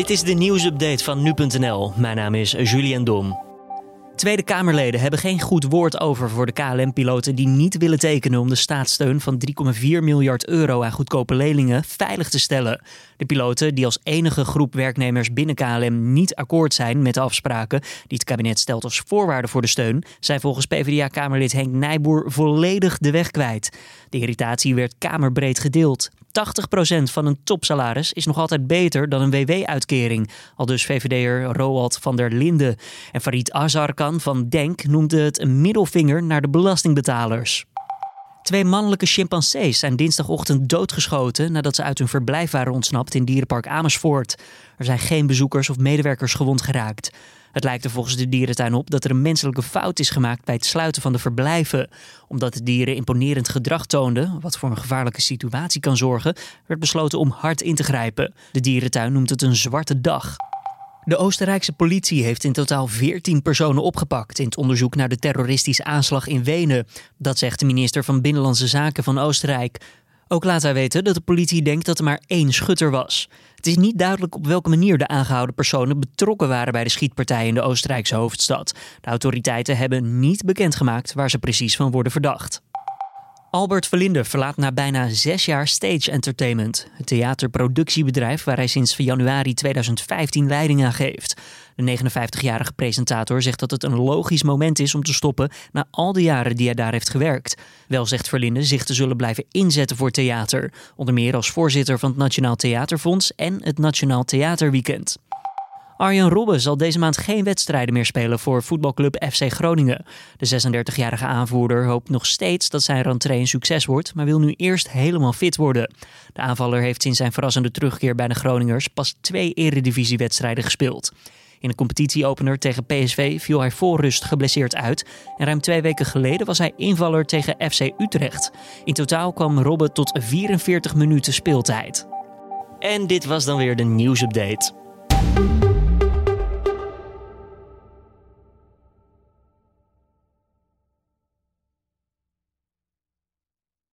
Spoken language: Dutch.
Dit is de nieuwsupdate van nu.nl. Mijn naam is Julian Dom. Tweede Kamerleden hebben geen goed woord over voor de KLM-piloten die niet willen tekenen om de staatssteun van 3,4 miljard euro aan goedkope leningen veilig te stellen. De piloten, die als enige groep werknemers binnen KLM niet akkoord zijn met de afspraken die het kabinet stelt als voorwaarde voor de steun, zijn volgens PvdA-Kamerlid Henk Nijboer volledig de weg kwijt. De irritatie werd kamerbreed gedeeld. 80% van een topsalaris is nog altijd beter dan een WW-uitkering. Al dus VVD'er Roald van der Linden. En Farid Azarkan van Denk noemde het een middelvinger naar de belastingbetalers. Twee mannelijke chimpansees zijn dinsdagochtend doodgeschoten nadat ze uit hun verblijf waren ontsnapt in dierenpark Amersfoort. Er zijn geen bezoekers of medewerkers gewond geraakt. Het lijkt er volgens de dierentuin op dat er een menselijke fout is gemaakt bij het sluiten van de verblijven. Omdat de dieren imponerend gedrag toonden, wat voor een gevaarlijke situatie kan zorgen, werd besloten om hard in te grijpen. De dierentuin noemt het een zwarte dag. De Oostenrijkse politie heeft in totaal 14 personen opgepakt in het onderzoek naar de terroristische aanslag in Wenen. Dat zegt de minister van Binnenlandse Zaken van Oostenrijk. Ook laat hij weten dat de politie denkt dat er maar één schutter was. Het is niet duidelijk op welke manier de aangehouden personen betrokken waren bij de schietpartij in de Oostenrijkse hoofdstad. De autoriteiten hebben niet bekendgemaakt waar ze precies van worden verdacht. Albert Verlinde verlaat na bijna zes jaar Stage Entertainment, het theaterproductiebedrijf waar hij sinds januari 2015 leiding aan geeft. De 59-jarige presentator zegt dat het een logisch moment is om te stoppen na al de jaren die hij daar heeft gewerkt. Wel zegt Verlinde zich te zullen blijven inzetten voor theater, onder meer als voorzitter van het Nationaal Theaterfonds en het Nationaal Theaterweekend. Arjen Robben zal deze maand geen wedstrijden meer spelen voor voetbalclub FC Groningen. De 36-jarige aanvoerder hoopt nog steeds dat zijn rentree een succes wordt, maar wil nu eerst helemaal fit worden. De aanvaller heeft sinds zijn verrassende terugkeer bij de Groningers pas twee eredivisiewedstrijden gespeeld. In de competitieopener tegen PSV viel hij voor rust geblesseerd uit. En ruim twee weken geleden was hij invaller tegen FC Utrecht. In totaal kwam Robben tot 44 minuten speeltijd. En dit was dan weer de nieuwsupdate.